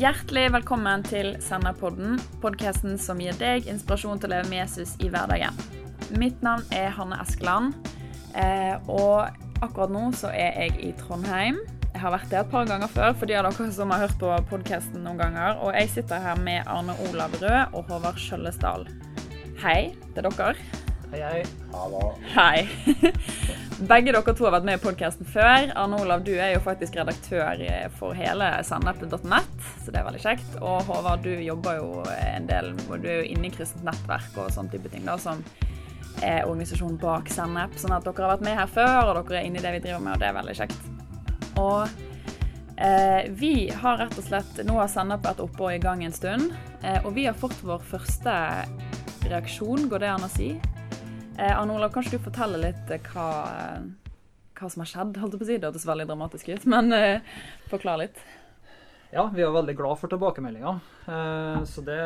Hjertelig velkommen til Senderpodden, podkasten som gir deg inspirasjon til å leve med Jesus i hverdagen. Mitt navn er Hanne Eskeland, eh, og akkurat nå så er jeg i Trondheim. Jeg har vært der et par ganger før for de av dere som har hørt på podkasten noen ganger. Og jeg sitter her med Arne Olav Rød og Håvard Skjøllesdal. Hei til dere. Hei, hei. Hallo. Hei. Begge dere to har vært med i podkasten før. Arne Olav, du er jo faktisk redaktør for hele sandnepp.net, så det er veldig kjekt. Og Håvard, du jobber jo en del, og du er jo inne i kristent nettverk og sånn type ting, da, som er organisasjonen bak Sennep. Sånn at dere har vært med her før, og dere er inne i det vi driver med, og det er veldig kjekt. Og eh, vi har rett og slett Nå har Sennep vært oppe og i gang en stund, eh, og vi har fått vår første reaksjon, går det an å si? Eh, Arne Olav, kanskje du forteller litt eh, hva, hva som har skjedd? holdt jeg på å si. Det hørtes veldig dramatisk ut, men eh, forklar litt. Ja, vi er veldig glad for tilbakemeldinga. Eh, så det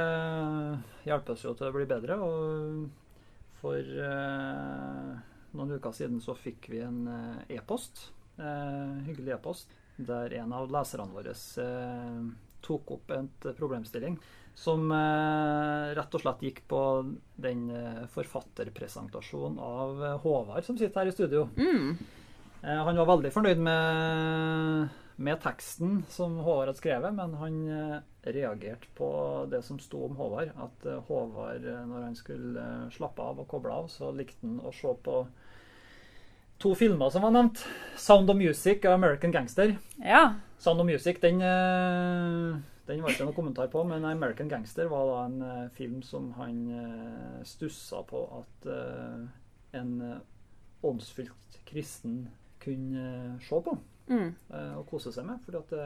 hjelper oss jo til å bli bedre. Og for eh, noen uker siden så fikk vi en eh, e-post, hyggelig e-post, der en av leserne våre tok opp en problemstilling som eh, rett og slett gikk på den eh, forfatterpresentasjonen av eh, Håvard som sitter her i studio. Mm. Eh, han var veldig fornøyd med, med, teksten som Håvard hadde skrevet, men han reagerte på det som sto om Håvard. At Håvard, når han skulle slappe av og koble av, så likte han å se på to filmer som var nevnt. 'Sound of Music' og 'American Gangster'. Ja. Sound of Music, den, den var ikke noe kommentar på, men 'American Gangster' var da en film som han stussa på at en åndsfylt kristen kunne se på mm. og kose seg med. For det,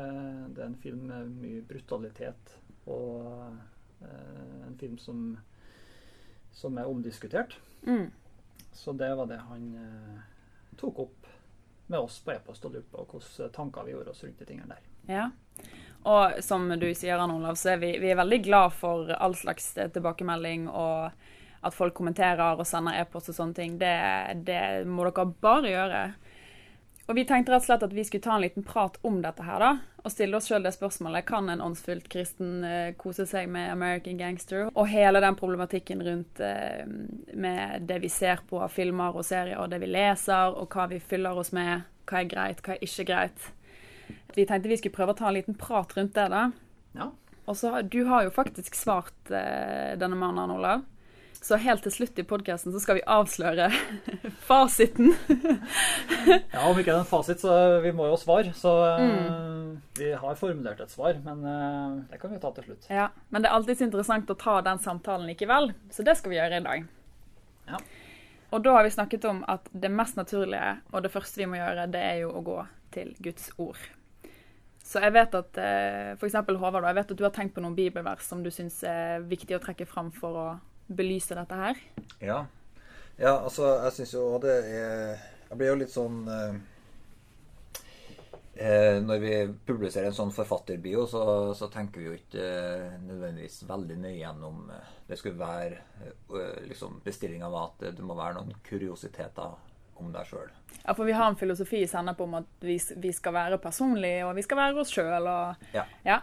det, er en film med mye brutalitet, og en film som, som er omdiskutert. Mm. Så det var det han tok opp med oss på e-post og lurte på hvilke tanker vi gjorde oss rundt de tingene der. Ja. Og som du sier, Anne Olav, så er vi, vi er veldig glad for all slags tilbakemelding og at folk kommenterer og sender e-post og sånne ting. Det, det, må dere bare gjøre. Og vi tenkte rett og slett at vi skulle ta en liten prat om dette her, da. Og stille oss sjøl det spørsmålet kan en åndsfylt kristen eh, kose seg med American Gangster? Og hele den problematikken rundt eh, med det vi ser på filmer og serier, og det vi leser, og hva vi fyller oss med. Hva er greit, hva er ikke greit. Vi tenkte vi skulle prøve å ta en liten prat rundt det, da. Ja. Og så, Du har jo faktisk svart eh, denne mannen, Olav. Så helt til slutt i podkasten så skal vi avsløre fasiten. ja, om ikke det er en fasit, så vi må jo svare. Så mm. vi har formulert et svar, men uh, det kan vi ta til slutt. Ja, Men det er alltid interessant å ta den samtalen likevel, så det skal vi gjøre i dag. Ja. Og da har vi snakket om at det mest naturlige og det første vi må gjøre, det er jo å gå til Guds ord. Så jeg vet at for f.eks. Håvard, jeg vet at du har tenkt på noen bibelvers som du syns er viktig å trekke fram for å belyse dette her? Ja. ja altså, jeg syns jo det er Jeg blir jo litt sånn eh, eh, Når vi publiserer en sånn forfatterbio, så, så tenker vi jo ikke eh, nødvendigvis veldig nøye gjennom eh, Det skulle være eh, liksom Bestillinga var at det må være noen kuriositeter om deg sjøl. Ja, for vi har en filosofi i Sennep om at vi, vi, skal være personlige, og vi skal være oss sjøl. Ja. ja.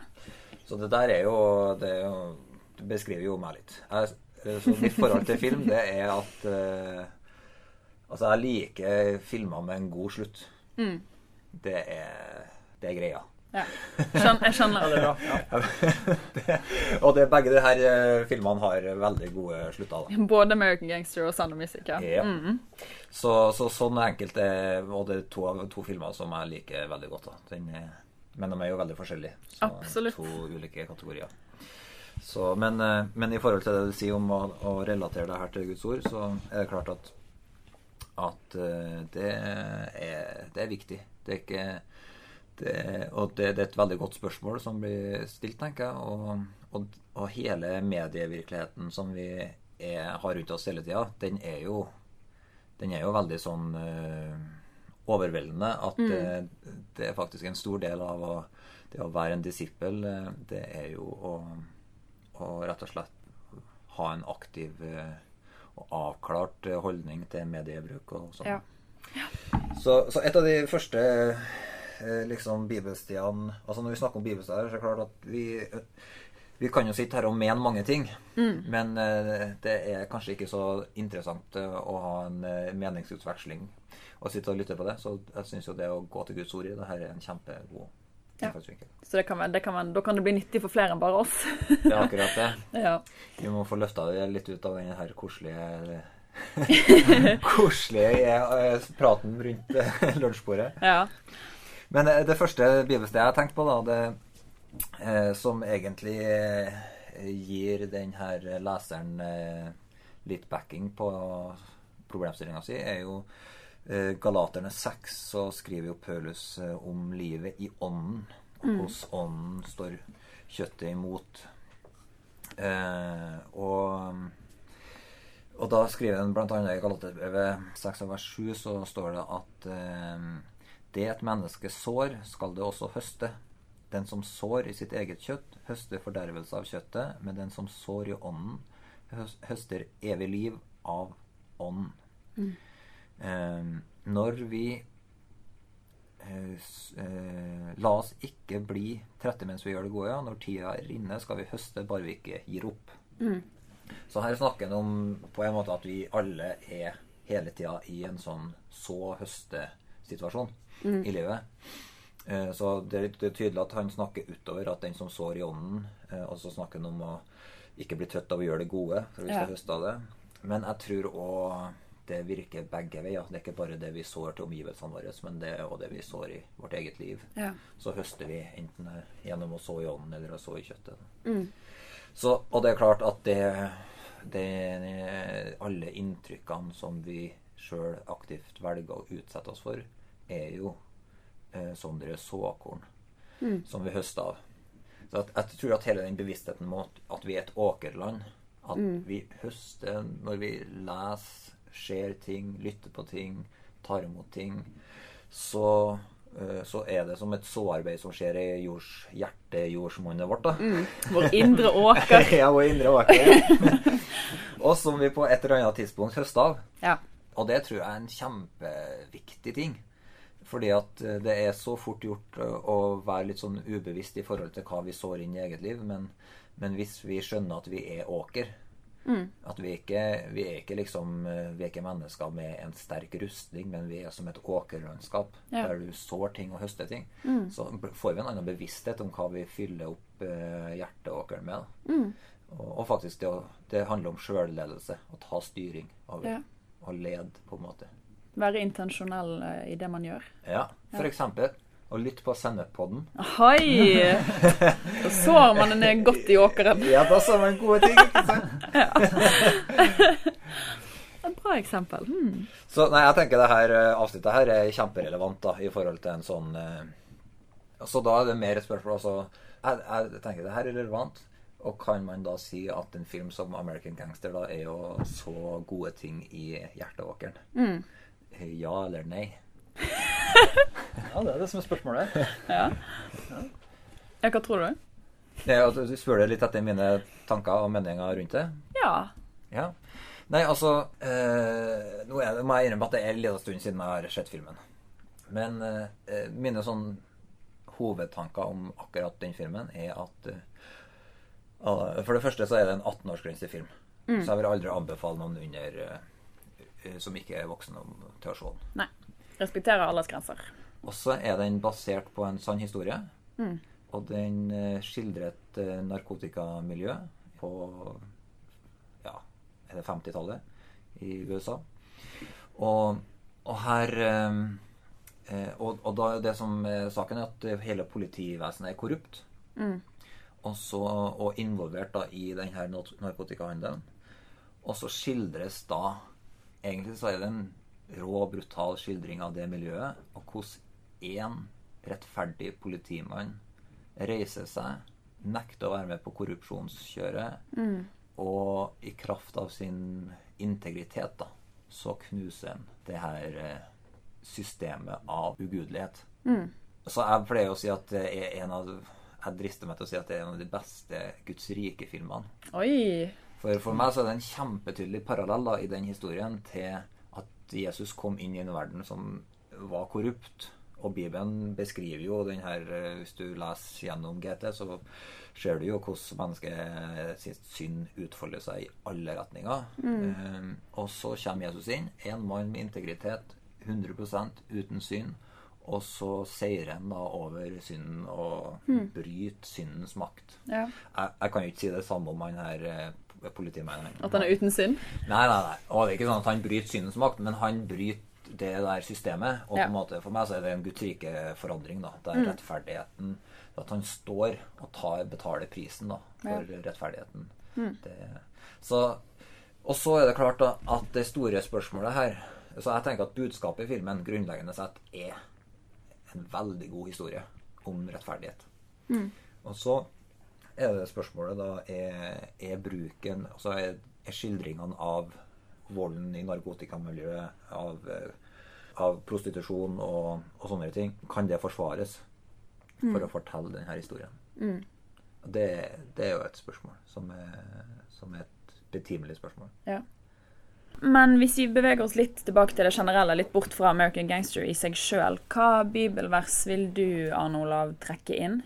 Så det der er jo Det, er jo, det beskriver jo meg litt. Jeg så mitt forhold til film, det er at uh, Altså, jeg liker filmer med en god slutt. Mm. Det, er, det er greia. Ja. Jeg skjønner. ja, det er bra. Ja. det, og det, begge de her uh, filmene har veldig gode slutter. Da. Både American Gangster og Sound of Music. Ja. ja. Mm. Så, så, sånn enkelt er Og det er to, to filmer som jeg liker veldig godt. Da. Den, men de er jo veldig forskjellige. Så Absolutt. To ulike kategorier. Så, men, eh, men, i forhold til det du sier om å, å, relatere det her til Guds ord, så er det klart at, at eh, det, er, det, er, viktig. Det er ikke det, Og det, det, er et veldig godt spørsmål som blir stilt, tenker jeg. Og, og, og hele medievirkeligheten som vi er, har rundt oss hele tida, den den er jo veldig sånn uh, overveldende at mm. det, det, er faktisk en stor del av å, det å være en disippel. Det er jo å å rett og slett ha en aktiv eh, og avklart eh, holdning til mediebruk og sånn. Ja. Ja. Så, så, et av de første eh, liksom bibelstiene Altså Når vi snakker om bibelsteder, så er det klart at vi vi kan jo sitte her og mene mange ting, Mm. men eh, det er kanskje ikke så interessant eh, å ha en eh, meningsutveksling og sitte og lytte på det. Så jeg syns jo det å gå til Guds ord i det her er en kjempegod Ja. Så det kan, man, det kan, man, da kan det bli nyttig for flere enn bare oss. Det er akkurat det. ja. Vi må få løfta det litt ut av den her koselige Koselige eh, praten rundt eh, lunsjbordet. ja. Men eh, det første bibelstedet jeg har tenkt på, da, det, eh, som egentlig eh, gir den her leseren eh, litt backing på problemstillinga si, er jo Galaterne 6, så skriver jo Paulus om livet i ånden. Mm. Hos ånden står kjøttet imot. Eh, og og da skriver han bl.a. i Galaterbrevet 6 av vers 7 så står det at det et menneske sår, skal det også høste. Den som sår i sitt eget kjøtt, høster fordervelse av kjøttet, men den som sår i ånden, høster evig liv av ånden. Eh, når vi eh, eh, La oss ikke bli trette mens vi gjør det gode. Når tida er inne, skal vi høste, bare vi ikke gir opp. Så her snakker han om på en måte at vi alle er hele tida i en sånn så-høste-situasjon i livet. Eh, Så det er, det er tydelig at han snakker utover at den som sår i ånden, eh, og så snakker han om å ikke bli trøtt av å gjøre det gode, for vi skal Ja. høste av det. Men jeg tror òg det virker begge veier. Det er ikke bare det vi sår til omgivelsene våre, men det er òg det vi sår i vårt eget liv. Ja. Så høster vi enten gjennom å så i ånden eller å så i kjøttet. Så, og det er klart at det, det Alle inntrykkene som vi sjøl aktivt velger å utsette oss for, er jo eh, sånne såkorn såkorn som vi høster av. Så at, jeg tror at hele den bevisstheten må at vi er et åkerland, at vi høster når vi leser, ser ting, lytter på ting, tar imot ting, så, eh, så er det som et såarbeid som skjer i jords, hjertejordsmonnet vårt. da. Vår indre åker. ja, vår indre åker. og som vi på et eller annet tidspunkt høster av. Ja. Og det tror jeg er en kjempeviktig ting. Fordi at eh, det er så fort gjort eh, å være litt sånn ubevisst i forhold til hva vi sår inn i eget liv. Men, men hvis vi skjønner at vi er åker At vi ikke, vi er ikke liksom eh, Vi er ikke mennesker med en sterk rustning, men vi er som et åkerlandskap Ja. der du sår ting og høster ting. Så får vi en annen bevissthet om hva vi fyller opp hjerteåkeren med. da. Og, og faktisk det, det handler om sjølledelse. Å ta styring over Ja. og lede, på en måte. Være intensjonell eh, i det man gjør. Ja, for eksempel å lytte på Sennepodden. Hei! Da sår man ned godt i åkeren. Ja, da sår man gode ting, ikke sant? Et bra eksempel. Hmm. Så nei, jeg tenker det her eh, avsnittet her er kjemperelevant da, i forhold til en sånn eh, Så da er det mer et spørsmål altså jeg, jeg tenker det her er relevant. Og kan man da si at en film som 'American Gangster' da er jo så gode ting i hjerteåkeren? Eh, Ja eller nei? Ja, det er det som er spørsmålet. Ja. ja, hva tror du? Det er Du spør det litt etter mine tanker og meninger rundt det? Ja. Ja. Nei, altså eh, Nå er det, må jeg innrømme at det er en liten stund siden jeg har sett filmen. Men eh, mine sånn hovedtanker om akkurat den filmen er at eh, ah, For det første så er det en 18-årsgrensefilm. Så jeg vil aldri anbefale noen under eh, eh, som ikke er voksen om, til å se den. Nei. Respekterer aldersgrenser. Og så er den basert på en sann historie. Mm. Og den eh, skildrer et eh, narkotikamiljø på ja, er 50-tallet i USA. Og, og her eh, eh, og, og da det som er saken, er at hele politivesenet er korrupt. Mm. Og, så, og involvert da i denne narkotikahandelen. Og så skildres da Egentlig så er det en rå, brutal skildring av det miljøet, og hvordan én rettferdig politimann reiser seg, nekter å være med på korrupsjonskjøret, og i kraft av sin integritet, da, så knuser han det her eh, systemet av ugudelighet. Så jeg pleier å si at det er en av Jeg drister meg til å si at det er en av de beste Guds rike-filmene. Oi. For for meg så er det en kjempetydelig parallell da, i den historien til at Jesus kom inn i en verden som var korrupt, Og Bibelen beskriver jo den her eh, Hvis du leser gjennom GT, så ser du jo hvordan menneskets synd utfolder seg i alle retninger. Eh, og så kommer Jesus inn, en mann med integritet, 100% uten synd. Og så seier han da over synden og bryter syndens makt. Ja. Jeg, jeg kan jo ikke si det samme om han her eh. At han er uten synd? Nei, nei, nei. Og det er ikke sånn at han bryter syndens makt, men han bryter det der systemet. Og Ja. på en måte, for meg så er det en Guds rike forandring. da. Det er rettferdigheten. At han står og tar, betaler prisen da, for rettferdigheten. Det, så, og så er det klart da, at det store spørsmålet her Så jeg tenker at budskapet i filmen grunnleggende sett er en veldig god historie om rettferdighet. Og så er det spørsmålet da er, er bruken Altså er, er skildringene av volden i narkotikamiljøet, av, eh, av prostitusjon og, og sånne ting, kan det forsvares for å fortelle denne historien? Det, det er jo et spørsmål som er, som er et betimelig spørsmål. Ja. Men hvis vi beveger oss litt tilbake til det generelle, litt bort fra American Gangster i seg sjøl, hva bibelvers vil du, Arne Olav, trekke inn?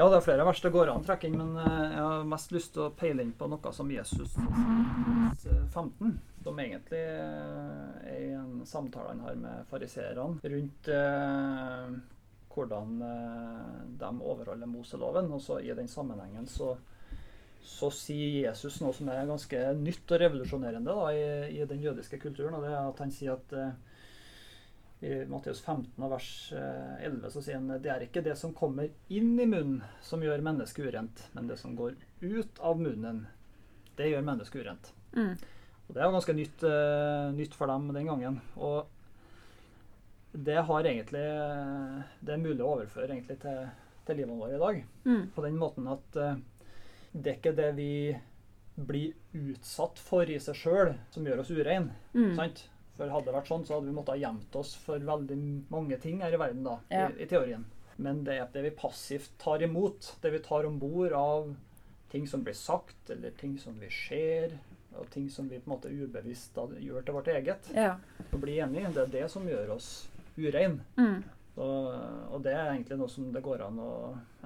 Ja, det er flere vers det går an å trekke inn, men eh, jeg har mest lyst til å peile inn på noe som Jesus 15. Som egentlig er i en samtale han har med fariseerne rundt eh, hvordan eh, de overholder Moseloven. Og så i den sammenhengen så, så sier Jesus noe som er ganske nytt og revolusjonerende da, i, i den jødiske kulturen. og det er at han sier at eh, i Matteus 15 vers eh, 11 så sier han det er ikke det som kommer inn i munnen som gjør mennesket urent, men det som går ut av munnen, det gjør mennesket urent. Mm. Og Det er jo ganske nytt, uh, nytt for dem den gangen. Og det har egentlig eh, Det er mulig å overføre egentlig til, til livet vårt i dag. Mm. På den måten at uh, det er ikke det vi blir utsatt for i seg sjøl som gjør oss urein. Mm. Sant? For hadde det vært sånn, så hadde vi måttet ha gjemt oss for veldig mange ting her i verden, da, Ja. i, i teorien. Men det er det vi passivt tar imot, det vi tar om bord av ting som blir sagt, eller ting som vi ser, og ting som vi på en måte ubevisst da gjør til vårt eget. Ja. Å bli enig, det er det som gjør oss urein. Mm. Og, og det er egentlig noe som det går an å,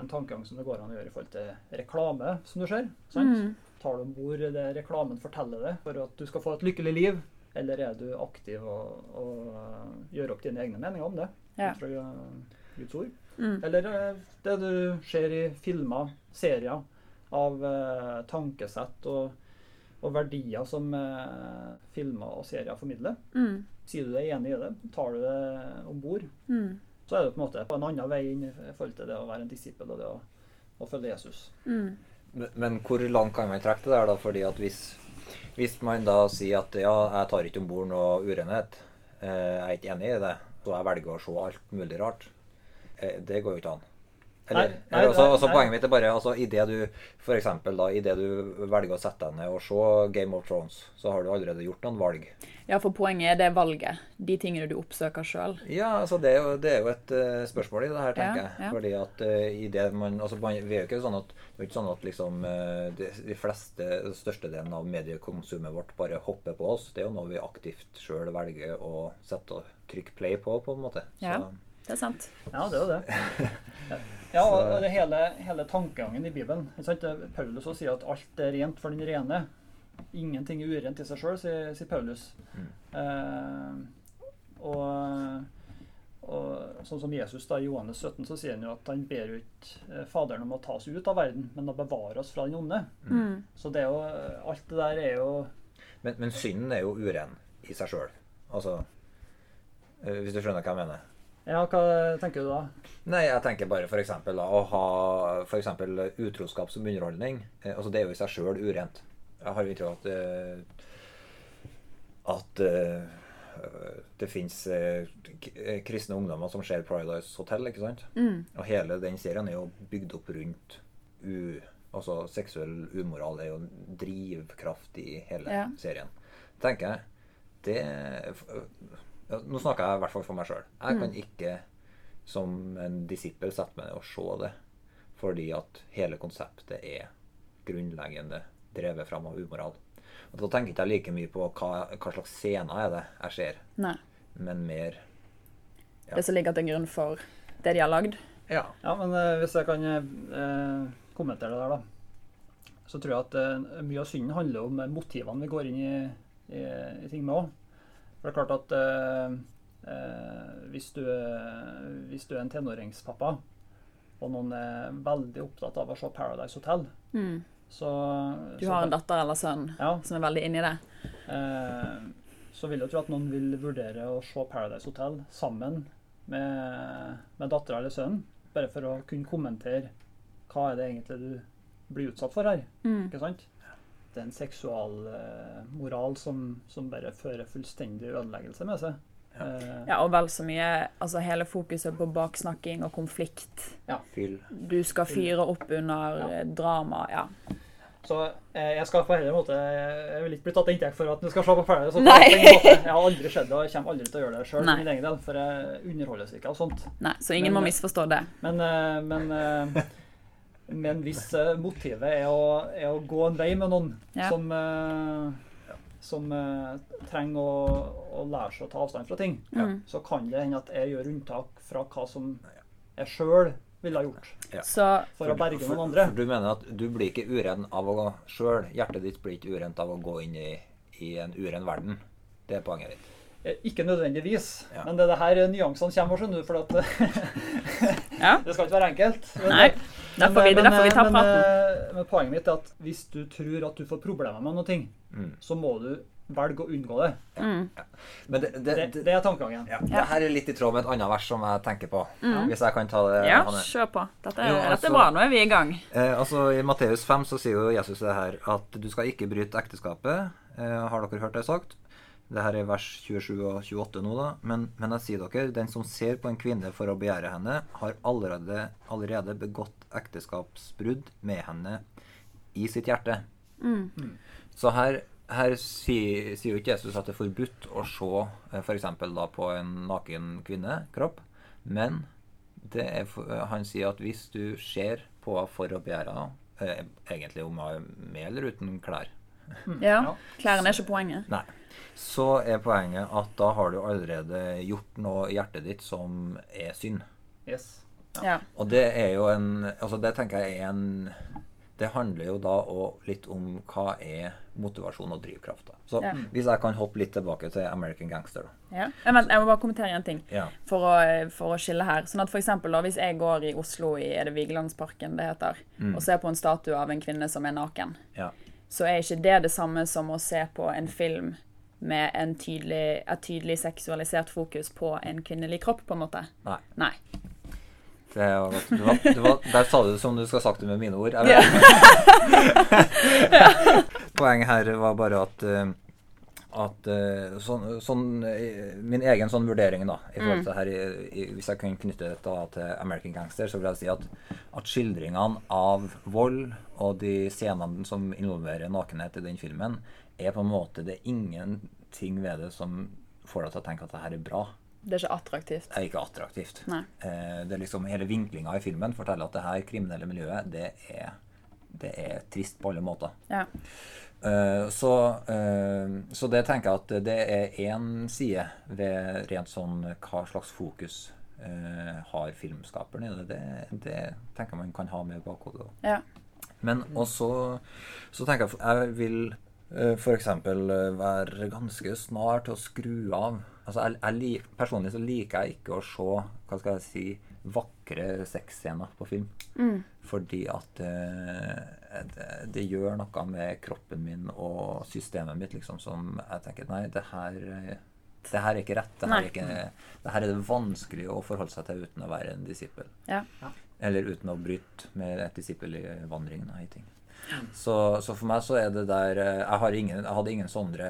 en tankegang som det går an å gjøre i forhold til reklame, som du ser. Sant? Mm. Tar du om bord det reklamen forteller deg for at du skal få et lykkelig liv, eller er du aktiv og, og uh, gjør opp dine egne meninger om det Ja. ut fra uh, Guds ord? Mm. Eller uh, det du ser i filmer, serier, av uh, tankesett og, og verdier som uh, filmer og serier formidler. Mm. Sier du deg enig i det, tar du det om bord, Mm. så er det på en måte på en annen vei inn i forhold til det å være en disippel og det å, å følge Jesus. Mm. Men, men hvor langt kan man trekke det der, da? Fordi at hvis, hvis man da sier at ja, jeg tar ikke om bord noe urenhet, eh, jeg er ikke enig i det, så jeg velger å se alt mulig rart, eh, det går jo ikke an. Eller, Nei, nei, eller også nei, nei. Poenget mitt er bare altså, i det du for eksempel da, i det du velger å sette deg ned og se Game of Thrones, så har du allerede gjort noen valg. Ja, for poenget er det valget. De tingene du oppsøker sjøl. Ja, altså det er jo, det er jo et uh, spørsmål i det her, tenker Ja, jeg. ja. Fordi at uh, i det man Altså man, vi er jo ikke sånn at det er ikke sånn at liksom uh, de, de fleste, størstedelen av mediekonsumet vårt bare hopper på oss. Det er jo noe vi aktivt sjøl velger å sette og trykke play på, på en måte. Så, Ja. Det er sant. Ja, det er jo det. Ja, og det hele, hele tankegangen i Bibelen. ikke sant? Paulus sier at alt er rent for den rene. Ingenting er urent i seg sjøl, sier, sier Paulus. Mm. Eh, og, og sånn som Jesus da i Johannes 17, så sier han jo at han ber jo ikke eh, Faderen om å ta oss ut av verden, men å bevare oss fra den onde. Mm. Så det er jo, alt det der er jo men, men synden er jo uren i seg sjøl. Altså eh, Hvis du skjønner hva jeg mener? Ja, hva tenker du da? Nei, jeg tenker bare for eksempel å ha for eksempel utroskap som underholdning. Eh, altså Det er jo i seg sjøl urent. Jeg har jo inntrykk av at eh, at eh, det fins kristne ungdommer som ser Paradise Hotel, ikke sant? Mm. Og hele den serien er jo bygd opp rundt u, altså seksuell umoral er jo en drivkraft i hele Ja. serien. Tenker jeg. Det Nå snakker jeg i hvert fall for meg sjøl. Jeg kan ikke som en disippel sette meg ned og se det. Fordi at hele konseptet er grunnleggende drevet fram av umoral. Og Da tenker jeg ikke like mye på hva, hva slags scener er det jeg ser, Nei. men mer Ja. det som ligger til grunn for det de har lagd. Ja. Ja, men uh, hvis jeg kan uh, kommentere det der, da. Så tror jeg at uh, mye av synden handler om motivene vi går inn i, i, i ting med òg. For det er klart at eh, eh, hvis, du, er- hvis du er en tenåringspappa, og noen er veldig opptatt av å se Paradise Hotel, Mm. så Du så- en datter eller sønn Ja, som er veldig inni det. Eh, så vil jeg tro at noen vil vurdere å se Paradise Hotel sammen med, med dattera eller sønnen, bare for å kunne kommentere hva er det egentlig du blir utsatt for her. Mm. Ikke sant? Det er en seksualmoral som, som bare fører fullstendig ødeleggelse med seg. Ja. Ja, og vel så mye Altså hele fokuset på baksnakking og konflikt. Fyll. Du skal fyre opp under Ja. eh, drama. Ja. Så eh, jeg skal på hele måte Jeg vil ikke bli tatt inntekt for at du skal se på flere. Hotel. Nei. på. Jeg har aldri skjedd det, og jeg kommer aldri til å gjøre det sjøl for min egen del, for jeg underholdes ikke av sånt. Nei, så ingen Men- må misforstå det. Men, eh, men, eh, men hvis eh, motivet er å, er å gå en vei med noen Ja. som, uh, som uh, trenger å, å lære seg å ta avstand fra ting, ja. så kan det hende at jeg gjør unntak fra hva som jeg sjøl ville ha gjort Ja. Så for å berge for, noen andre. For du mener at du blir ikke uren av å gå sjøl? Hjertet ditt blir ikke urent av å gå inn i, i en uren verden? Det er poenget ditt. Ikke nødvendigvis, Ja. men det er det her nyansene kommer, skjønner du. For at ja. det skal ikke være enkelt. Men, Nei. Men, Derfor vi, derfor vi tar men, praten. eh, Men poenget mitt er at hvis du tror at du får problemer med noe, Mm. så må du velge å unngå det. Mm. Men det, det, Det, det, er tankegangen. ja, det her er litt i tråd med et annet vers som jeg tenker på. Mm. Hvis jeg kan ta det. Ja, Hanne. kjør på. Dette er, Jo, dette altså- er bra. Nå er vi i gang. Eh, altså I Matteus 5 så sier jo Jesus det her at du skal ikke bryte ekteskapet. Eh, har dere hørt det sagt? Det her er vers 27 og 28 nå, da. Men, men jeg sier dere, den som ser på en kvinne for å begjære henne, har allerede, allerede begått ekteskapsbrudd med henne i sitt hjerte. Mm. Så her, her sier, sier jo ikke Jesus at det er forbudt å se f.eks. da på en naken kvinnekropp, men det er, eh, han sier at hvis du ser på henne for å begjære henne, eh, egentlig om hun er med eller uten klær, Ja. Ja. Klærne er ikke poenget. Nei. Så er poenget at da har du allerede gjort noe i hjertet ditt som er synd. Yes. Ja. Og det er jo en Altså det tenker jeg er en Det handler jo da òg litt om hva er motivasjon og drivkraft. da. Så Ja. hvis jeg kan hoppe litt tilbake til American Gangster, da. Ja. Jeg, vent, jeg må bare kommentere en ting Ja. for å, for å skille her. Sånn at for eksempel, da, Hvis jeg går i Oslo, i er det Vigelandsparken det heter, og ser på en statue av en kvinne som er naken, ja. Så er ikke det det samme som å se på en film med en tydelig, et tydelig seksualisert fokus på en kvinnelig kropp, på en måte. Nei. Nei. Det var godt. Du var, du var, der sa du det som du skal ha sagt det med mine ord. Jeg Ja. Poenget her var bare at eh, at eh, sånn, sånn, eh, Min egen sånn vurdering, da, i forhold til det her, i, i, hvis jeg kunne knytte dette til American Gangster, så vil jeg si at, at skildringene av vold og de scenene som involverer nakenhet i den filmen, er på en måte Det er ingenting ved det som får deg til å tenke at det her er bra. Det er ikke attraktivt. Det er ikke attraktivt. Eh, det er liksom Hele vinklinga i filmen forteller at det her kriminelle miljøet, det er, det er trist på alle måter. Ja. Eh, så, eh, så det tenker jeg at det er én side ved rent sånn hva slags fokus eh, har filmskaperen i det. det. Det tenker man kan ha med i bakhodet. Ja. Men også så tenker jeg jeg vil f.eks. være ganske snar til å skru av. Altså jeg, jeg Personlig så liker jeg ikke å se hva skal jeg si, vakre sexscener på film. Mm. Fordi at eh, det, det gjør noe med kroppen min og systemet mitt liksom som jeg tenker Nei, det her, eh, det her er ikke rett. Det her, er ikke, det her er det vanskelig å forholde seg til uten å være en disippel. Ja. Eller uten å bryte med et disippel i vandringen. og ting. Så, så for meg så er det der eh, Jeg, har ingen, jeg hadde ingen sånne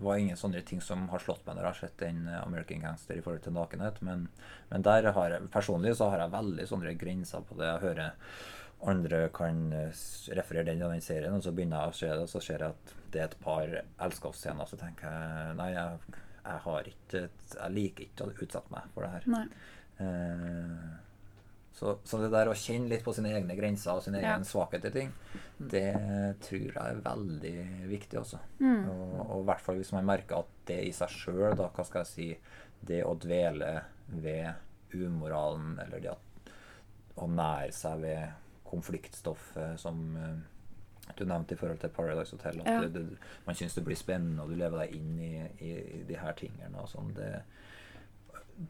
Det var ingen sånne ting som har slått meg når jeg har sett den eh, American Gangster i forhold til nakenhet. Men, men der har jeg personlig så har jeg veldig sånne grenser på det. Jeg hører andre kan eh, referere den og den serien, og så begynner jeg å se det, og så ser jeg at det er et par elskovsscener. Så tenker jeg nei, jeg, jeg har ikke Jeg liker ikke å utsette meg for det her. Nei. Eh, så, så det der å kjenne litt på sine egne grenser og sin Ja. egen svakhet i ting, det tror jeg er veldig viktig også. Mm. Og, og i hvert fall hvis man merker at det i seg sjøl, da, hva skal jeg si, det å dvele ved umoralen, eller det at å nære seg ved konfliktstoffet som eh, du nevnte i forhold til Paradise Hotel. At Ja. det, det, man syns det blir spennende, og du lever deg inn i, i, i de her tingene. Og sånn. Det,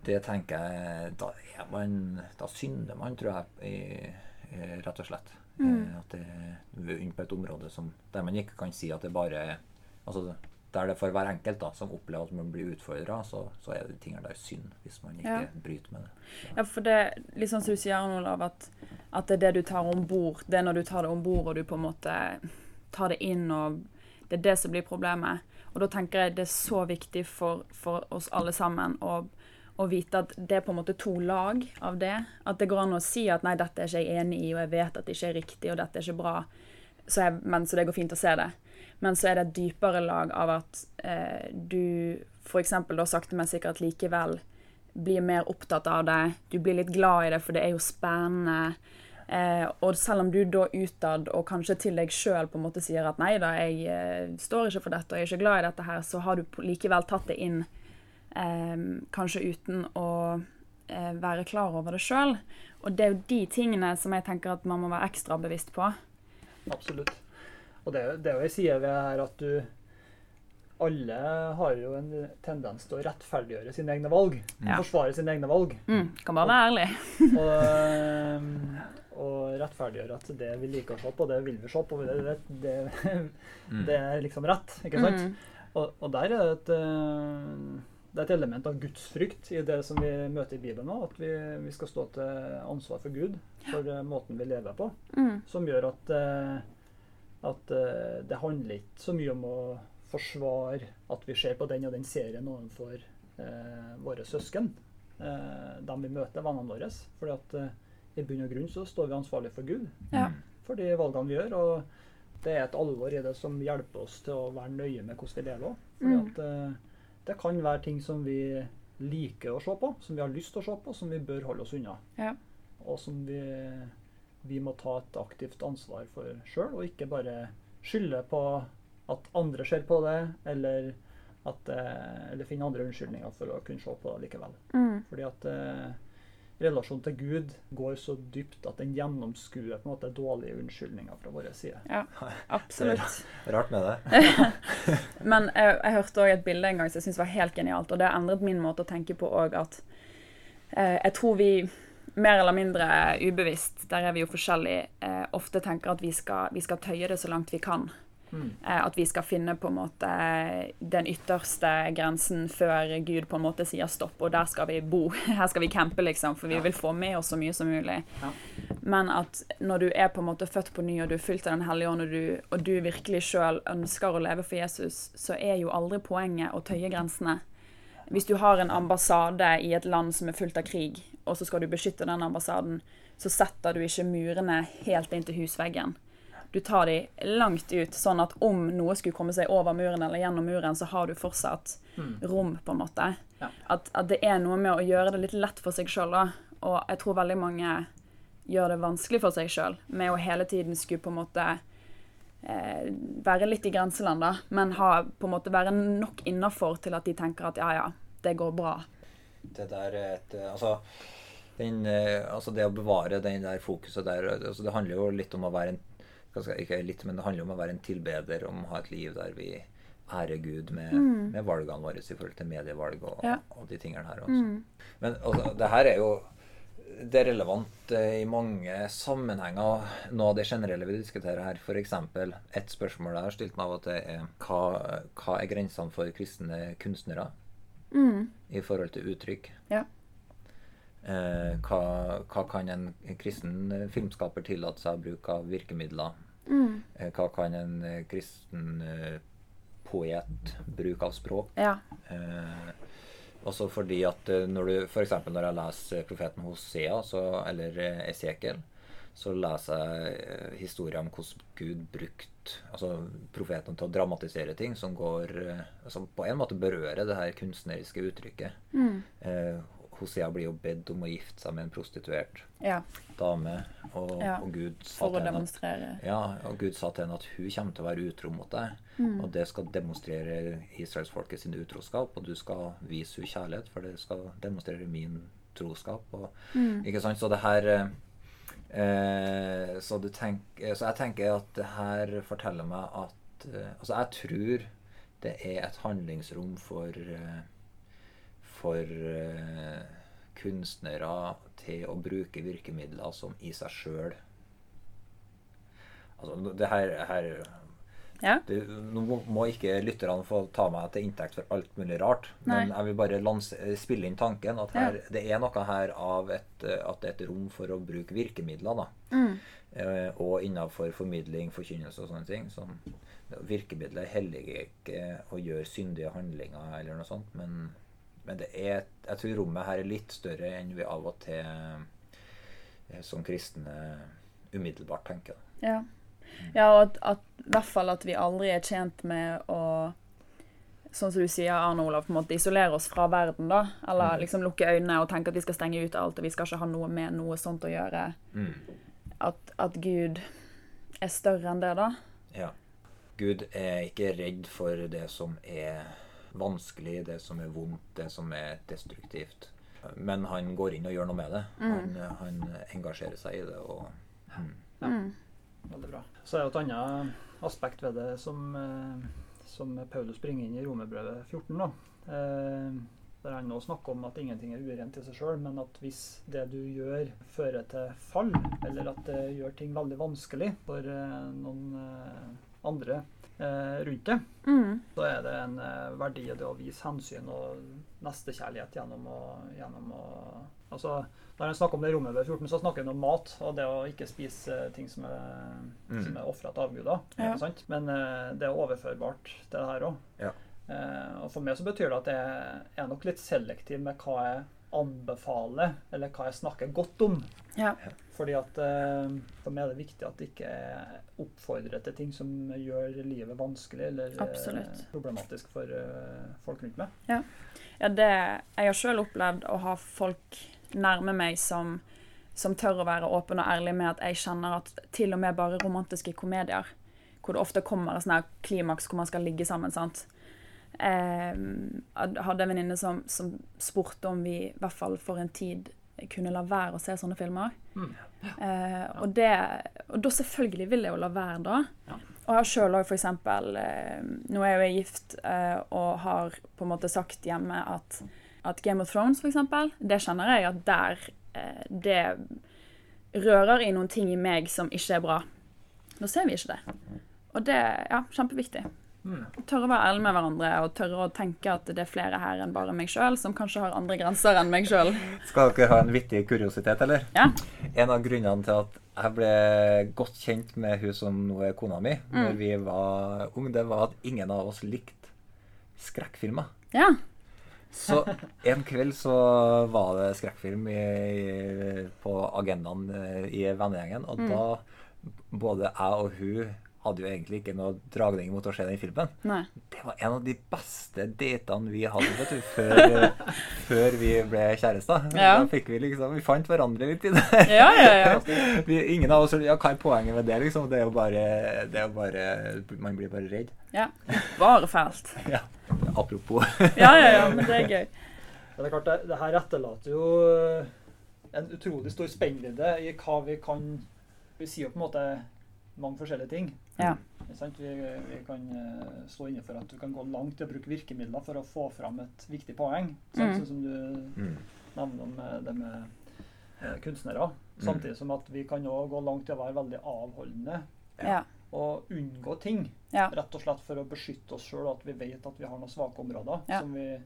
det tenker jeg Da er man Da synder man, tror jeg, i, i, rett og slett. Mm. At det er inne på et område som, der man ikke kan si at det bare altså, Der det for hver enkelt da, som opplever at man blir utfordra, så, så er det ting der synd, hvis man ikke Ja. bryter med det. Ja, for det litt sånn som du sier, Olav, at, at det er det du tar om bord. Det er når du tar det om bord, og du på en måte tar det inn, og det er det som blir problemet. Og da tenker jeg det er så viktig for, for oss alle sammen å, å vite at det er på en måte to lag av det. At det går an å si at nei, dette er ikke jeg enig i, og jeg vet at det ikke er riktig, og dette er ikke bra. Så, jeg, men, så det går fint å se det. Men så er det et dypere lag av at eh, du f.eks. da sakte, men sikkert likevel blir mer opptatt av det. Du blir litt glad i det, for det er jo spennende. Eh, og selv om du da utad og kanskje til deg sjøl sier at nei da, jeg eh, står ikke for dette og jeg er ikke glad i dette her, så har du likevel tatt det inn kanskje uten å eh, være klar over det sjøl. Og det er jo de tingene som jeg tenker at man må være ekstra bevisst på. Absolutt. Og det, er det er jo ei side ved det her at du Alle har jo en tendens til å rettferdiggjøre sine egne valg. Ja. Forsvare sine egne valg. Mm, kan bare være ærlig. Og, og rettferdiggjøre at det vi liker å se på, det vil vi se på. Det, det, det, det er liksom rett, ikke sant? Mm. Og, og der er det et, øh, det er et element av gudsfrykt i det som vi møter i Bibelen nå. At vi, vi skal stå til ansvar for Gud for uh, måten vi lever på. Mm. Som gjør at, uh, at uh, det handler ikke så mye om å forsvare at vi ser på den og den serien overfor våre søsken. de dem vi møter, vennene våre. For at i bunn og grunn så står vi ansvarlig for Gud Ja. for de valgene vi gjør. Og det er et alvor i det som hjelper oss til å være nøye med hvordan vi lever òg. Eh, det kan være ting som vi liker å se på, som vi har lyst til å se på, som vi bør holde oss unna. Ja. Og som vi, vi må ta et aktivt ansvar for sjøl, og ikke bare skylde på at andre ser på det, eller, at, eh, eller finne andre unnskyldninger for å kunne se på det likevel. Mm. Fordi at relasjonen til Gud går så dypt at den gjennomskuer på en måte dårlige unnskyldninger fra vår side. Ja, absolutt. Rart med det. Men jeg, jeg hørte òg et bilde en gang som jeg syntes var helt genialt, og det har endret min måte å tenke på òg, at eh, jeg tror vi mer eller mindre ubevisst, der er vi jo forskjellige, eh, ofte tenker at vi skal, vi skal tøye det så langt vi kan. Mm. Eh, at vi skal finne på en måte den ytterste grensen før Gud på en måte sier stopp, og der skal vi bo. Her skal vi campe, liksom, for vi Ja. vil få med oss så mye som mulig. Ja. Men at når du er på en måte født på ny, og du er fylt av Den hellige ånd, og du, og du virkelig sjøl ønsker å leve for Jesus, så er jo aldri poenget å tøye grensene. Hvis du har en ambassade i et land som er fullt av krig, og så skal du beskytte den ambassaden, så setter du ikke murene helt inn til husveggen. Du tar de langt ut, sånn at om noe skulle komme seg over muren eller gjennom muren, så har du fortsatt Mm. rom, på en måte. Ja. At, at det er noe med å gjøre det litt lett for seg sjøl, da. Og jeg tror veldig mange gjør det vanskelig for seg sjøl med å hele tiden skulle på en måte eh, være litt i grenseland, da, men ha, på en måte være nok innafor til at de tenker at ja, ja, det går bra. Det der er et eh, Altså, den, eh, altså det å bevare den der fokuset der altså Det handler jo litt om å være en Ikke litt, men det handler om å være en tilbeder, om å ha et liv der vi ærer Gud med, med valgene våre i forhold til medievalg og, Ja. og de tingene her også. Men altså, det her er jo det er relevant eh, i mange sammenhenger. Noe av det generelle vi diskuterer her, f.eks. et spørsmål jeg har stilt meg av og til, er hva, hva er grensene for kristne kunstnere i forhold til uttrykk? Ja. Eh, hva, hva kan en kristen eh, filmskaper tillate seg å bruke av virkemidler? Eh, hva kan en eh, kristen eh, poet bruke av språk? Ja. Eh, også fordi at når du f.eks. når jeg leser profeten Hosea så, eller Esekiel, så leser jeg historier om hvordan Gud brukte altså profeten til å dramatisere ting som går som på en måte berører det her kunstneriske uttrykket. Eh, Hosea blir jo bedt om å gifte seg med en prostituert Ja, dame, og, Ja, og Gud sa for å til henne at ja, og Gud sa til henne at hun kommer til å være utro mot deg. Mm. Og det skal demonstrere israelsfolket sin utroskap, og du skal vise henne kjærlighet, for det skal demonstrere min troskap. Og, Mm. Ikke sant? Så det her eh, så, du tenk, eh, så jeg tenker at det her forteller meg at eh, Altså, jeg tror det er et handlingsrom for eh, for eh, kunstnere til å bruke virkemidler som i seg sjøl Altså, det her, her Ja. det, Nå må- ikke lytterne få ta meg til inntekt for alt mulig rart, men jeg vil bare lanse, spille inn tanken at her, det er noe her av et, eh, at det er et rom for å bruke virkemidler. da. Mm. Eh, og innenfor formidling, forkynnelse og sånne ting. Som virkemidler helliger ikke å gjøre syndige handlinger eller noe sånt, men, men det er, jeg tror rommet her er litt større enn vi av og til eh, som kristne umiddelbart tenker. Ja. ja, og at, at, i hvert fall at vi aldri er tjent med å Sånn som du sier, Arne Olav, på en måte isolere oss fra verden, da. Eller Mm. liksom lukke øynene og tenke at vi skal stenge ut alt, og vi skal ikke ha noe med noe sånt å gjøre. Mm. At, at Gud er større enn det, da. Ja. Gud er ikke redd for det som er vanskelig, det som er vondt, det som er destruktivt. Men han går inn og gjør noe med det. Han, han engasjerer seg i det. Og, mm. Ja. Veldig bra. Så er det et annet aspekt ved det som, eh, som Paulus bringer inn i Romerbrevet 14. Da. Eh, der han nå snakker om at ingenting er urent i seg sjøl, men at hvis det du gjør, fører til fall, eller at det gjør ting veldig vanskelig for eh, noen eh, andre rundt det, Mm. så er det en eh, verdi i det å vise hensyn og nestekjærlighet gjennom å, gjennom å Altså, Når han snakker om det rommet ved 14, så snakker han om mat og det å ikke spise eh, ting som er, Mm. som er ofra til avguder. Ja. Men eh, det er overførbart til det her òg. Ja. Eh, og for meg så betyr det at jeg er nok litt selektiv med hva jeg anbefaler, eller hva jeg snakker godt om. Ja. Fordi at eh, For meg er det viktig at det ikke oppfordrer til ting som gjør livet vanskelig eller eh, Absolutt. problematisk for eh, folk rundt meg. Ja, det, jeg har sjøl opplevd å ha folk nærme meg som, som tør å være åpen og ærlig med at jeg kjenner at til og med bare romantiske komedier, hvor det ofte kommer et sånn klimaks hvor man skal ligge sammen, sant. Eh, jeg hadde en venninne som, som spurte om vi i hvert fall for en tid kunne la være å se sånne filmer. Mm. Eh, og, det, og da selvfølgelig vil jeg jo la være, da. Ja. Og jeg har sjøl òg f.eks. Eh, nå er jeg jo gift eh, og har på en måte sagt hjemme at, at Game of Thrones, f.eks., det kjenner jeg at der eh, Det rører i noen ting i meg som ikke er bra. Da ser vi ikke det. Og det er ja, kjempeviktig. Mm. Tørre å være ærlig med hverandre og tørre å tenke at det er flere her enn bare meg sjøl, som kanskje har andre grenser enn meg sjøl. Skal dere ha en vittig kuriositet, eller? Ja. En av grunnene til at jeg ble godt kjent med hun som nå er kona mi, når vi var unge, det var at ingen av oss likte skrekkfilmer. ja. Så en kveld så var det skrekkfilm i, i, på agendaen eh, i vennegjengen, og da både jeg og hun hadde jo egentlig ikke noe dragning mot å se den filmen. Nei. Det var en av de beste datene vi hadde vet du, før, før vi ble kjærester. Ja. Da fikk vi liksom Vi fant hverandre litt i det. Ja, ja, ja. Vi, ingen av oss Ja, hva er poenget med det, liksom? Det er jo bare, det er jo bare Man blir bare redd. ja. Bare fælt. Ja. Apropos. Ja, ja, ja, men det er gøy. Men det er klart, det, det her etterlater jo eh, en utrolig stor spennvidde i hva vi kan Vi sier jo på en måte mange forskjellige ting. Ja. Vi, vi kan eh, stå inne for at du kan gå langt i å bruke virkemidler for å få fram et viktig poeng. Sånn Mm. Som du Mm. nevner om eh, det med eh, kunstnere. Samtidig som at vi kan òg gå langt i å være veldig avholdende Ja. og unngå ting. Ja. Rett og slett for å beskytte oss sjøl, at vi vet at vi har noen svake områder Ja. som, vi,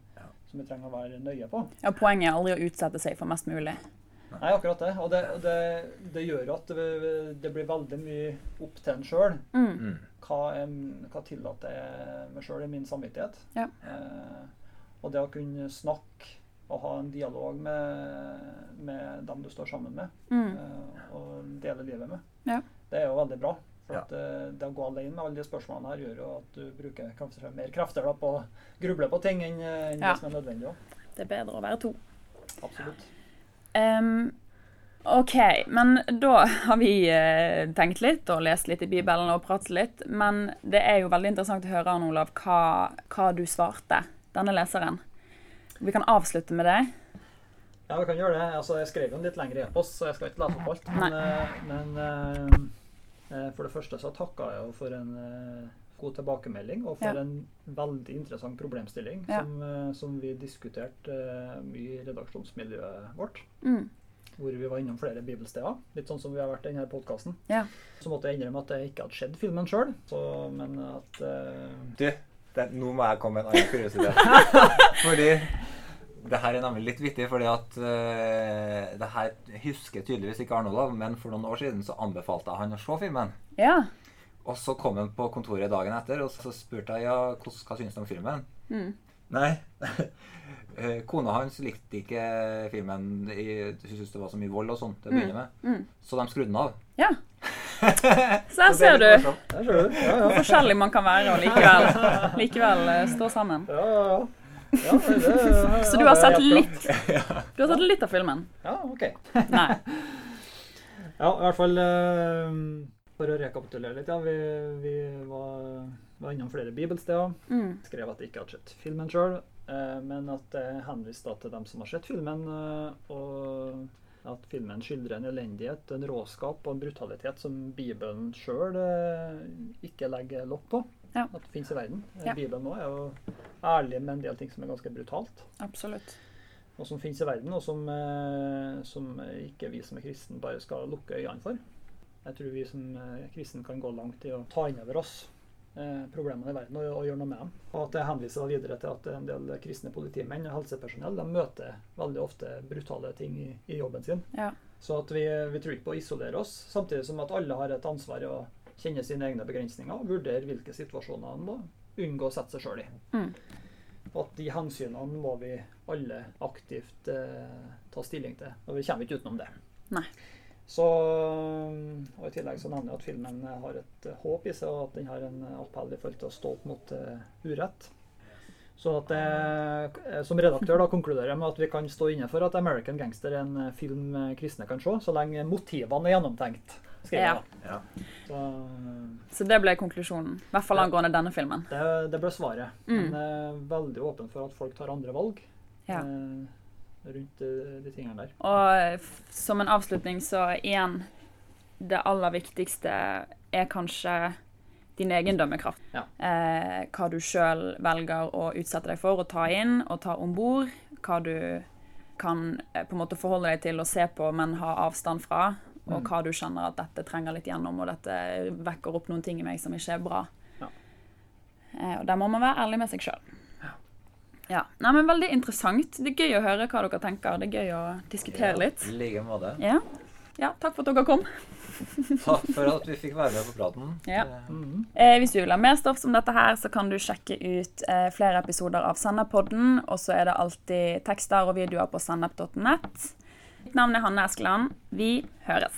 som vi trenger å være nøye på. ja. Poenget er aldri å utsette seg for mest mulig. Nei, akkurat det. Og det, det, det gjør at det, det blir veldig mye opp til en sjøl. Mm. Mm. Hva, hva tillater jeg meg sjøl i min samvittighet? Ja. Eh, og det å kunne snakke og ha en dialog med, med dem du står sammen med, Mm. eh, og dele livet med, Ja. det er jo veldig bra. For Ja. at eh, det å gå alene med alle de spørsmålene her gjør jo at du bruker kanskje mer krefter da, på å gruble på ting enn, enn Ja. det som er nødvendig. Også. Det er bedre å være to. Absolutt. Em, OK, men da har vi eh, tenkt litt og lest litt i Bibelen og pratet litt. Men det er jo veldig interessant å høre, Arne Olav, hva, hva du svarte denne leseren. Vi kan avslutte med det. Ja, vi kan gjøre det. Altså, jeg skrev jo en litt lengre e-post, så jeg skal ikke lese opp alt. Men, eh, men eh, eh, for det første så takka jeg jo for en god tilbakemelding, og for Ja. en veldig interessant problemstilling Ja. som, eh, som vi diskuterte eh, mye i redaksjonsmiljøet vårt. Mm. Hvor vi var innom flere bibelsteder. Litt sånn som vi har vært i denne podkasten. Ja. Så måtte jeg innrømme at jeg ikke hadde sett filmen sjøl, men at uh... Du, det, nå må jeg komme med en annen kuriositet. fordi det her er nemlig litt vittig, fordi at uh, det her husker tydeligvis ikke Arnold, men for noen år siden så anbefalte jeg han å se filmen. Ja. Og så kom hun på kontoret dagen etter, og så spurte jeg ja, hva, synes syns du om filmen. Mm. Nei. Eh, Kona hans likte ikke filmen. Hun syntes det var så mye vold og sånt til å begynne med. Mm. Så de skrudde den av. ja. Så her er ser du hvor ja. forskjellig man kan være og likevel, likevel eh, stå sammen. ja, ja, ja. ja det, det, Så du har sett det litt Du har sett litt av filmen? Ja, ok. Nei. Ja, i hvert fall eh, For å rekapitulere litt, ja. Vi, vi var, var innom flere bibelsteder. Mm. Skrev at jeg ikke hadde sett filmen sjøl, men at jeg henviste til dem som har sett filmen. eh, og at filmen skildrer en elendighet, en råskap og en brutalitet som Bibelen sjøl ikke legger lokk på. Ja. At det fins i verden. Eh, Ja. Bibelen nå er jo ærlig med en del ting som er ganske brutalt. Absolutt. og som finnes i verden, og som, eh, som ikke vi som er kristne bare skal lukke øynene for. Jeg tror vi som eh, kristne kan gå langt i å ta inn over oss eh, problemene i verden og, og gjøre noe med dem. Og at jeg henviser videre til at en del kristne politimenn og helsepersonell de møter veldig ofte brutale ting i, i jobben sin. Ja. Så at vi, vi tror ikke på å isolere oss, samtidig som at alle har et ansvar i å kjenne sine egne begrensninger og vurdere hvilke situasjoner en må unngå å sette seg sjøl i. Mm. Og at de hensynene må vi alle aktivt eh, ta stilling til. Og vi kommer ikke utenom det. Nei. Så, og I tillegg så nevner jeg at filmen har et eh, håp i seg, og at den har en appell i forhold til å stå opp mot eh, urett. Så at jeg, eh, Som redaktør da konkluderer jeg med at vi kan stå inne for at 'American Gangster' er en eh, film eh, kristne kan se, så lenge motivene er gjennomtenkt. jeg. Ja. Så, eh, Så det ble konklusjonen. I hvert fall angående denne filmen. det, det ble svaret. Mm. Men jeg er veldig åpen for at folk tar andre valg Ja. eh, rundt eh, de tingene der. Og som en avslutning, så igjen Det aller viktigste er kanskje din egen dømmekraft. Ja. Eh, hva du sjøl velger å utsette deg for å ta inn og ta om bord. Hva du kan eh, på en måte forholde deg til og se på, men ha avstand fra. Og Mm. hva du skjønner at dette trenger litt gjennom, og dette vekker opp noen ting i meg som ikke er bra. Ja. Eh, og der må man være ærlig med seg sjøl. Ja. Nei, men Veldig interessant. Det er gøy å høre hva dere tenker. Det er gøy å diskutere litt. I like måte. Ja. ja. Takk for at dere kom. Takk for at vi fikk være med på praten. Ja. Mm -hmm. Eh, hvis du vil ha mer stoff som dette her, så kan du sjekke ut eh, flere episoder av Sennepodden. Og så er det alltid tekster og videoer på sennep.nett. Mitt navn er Hanne Eskeland. Vi høres.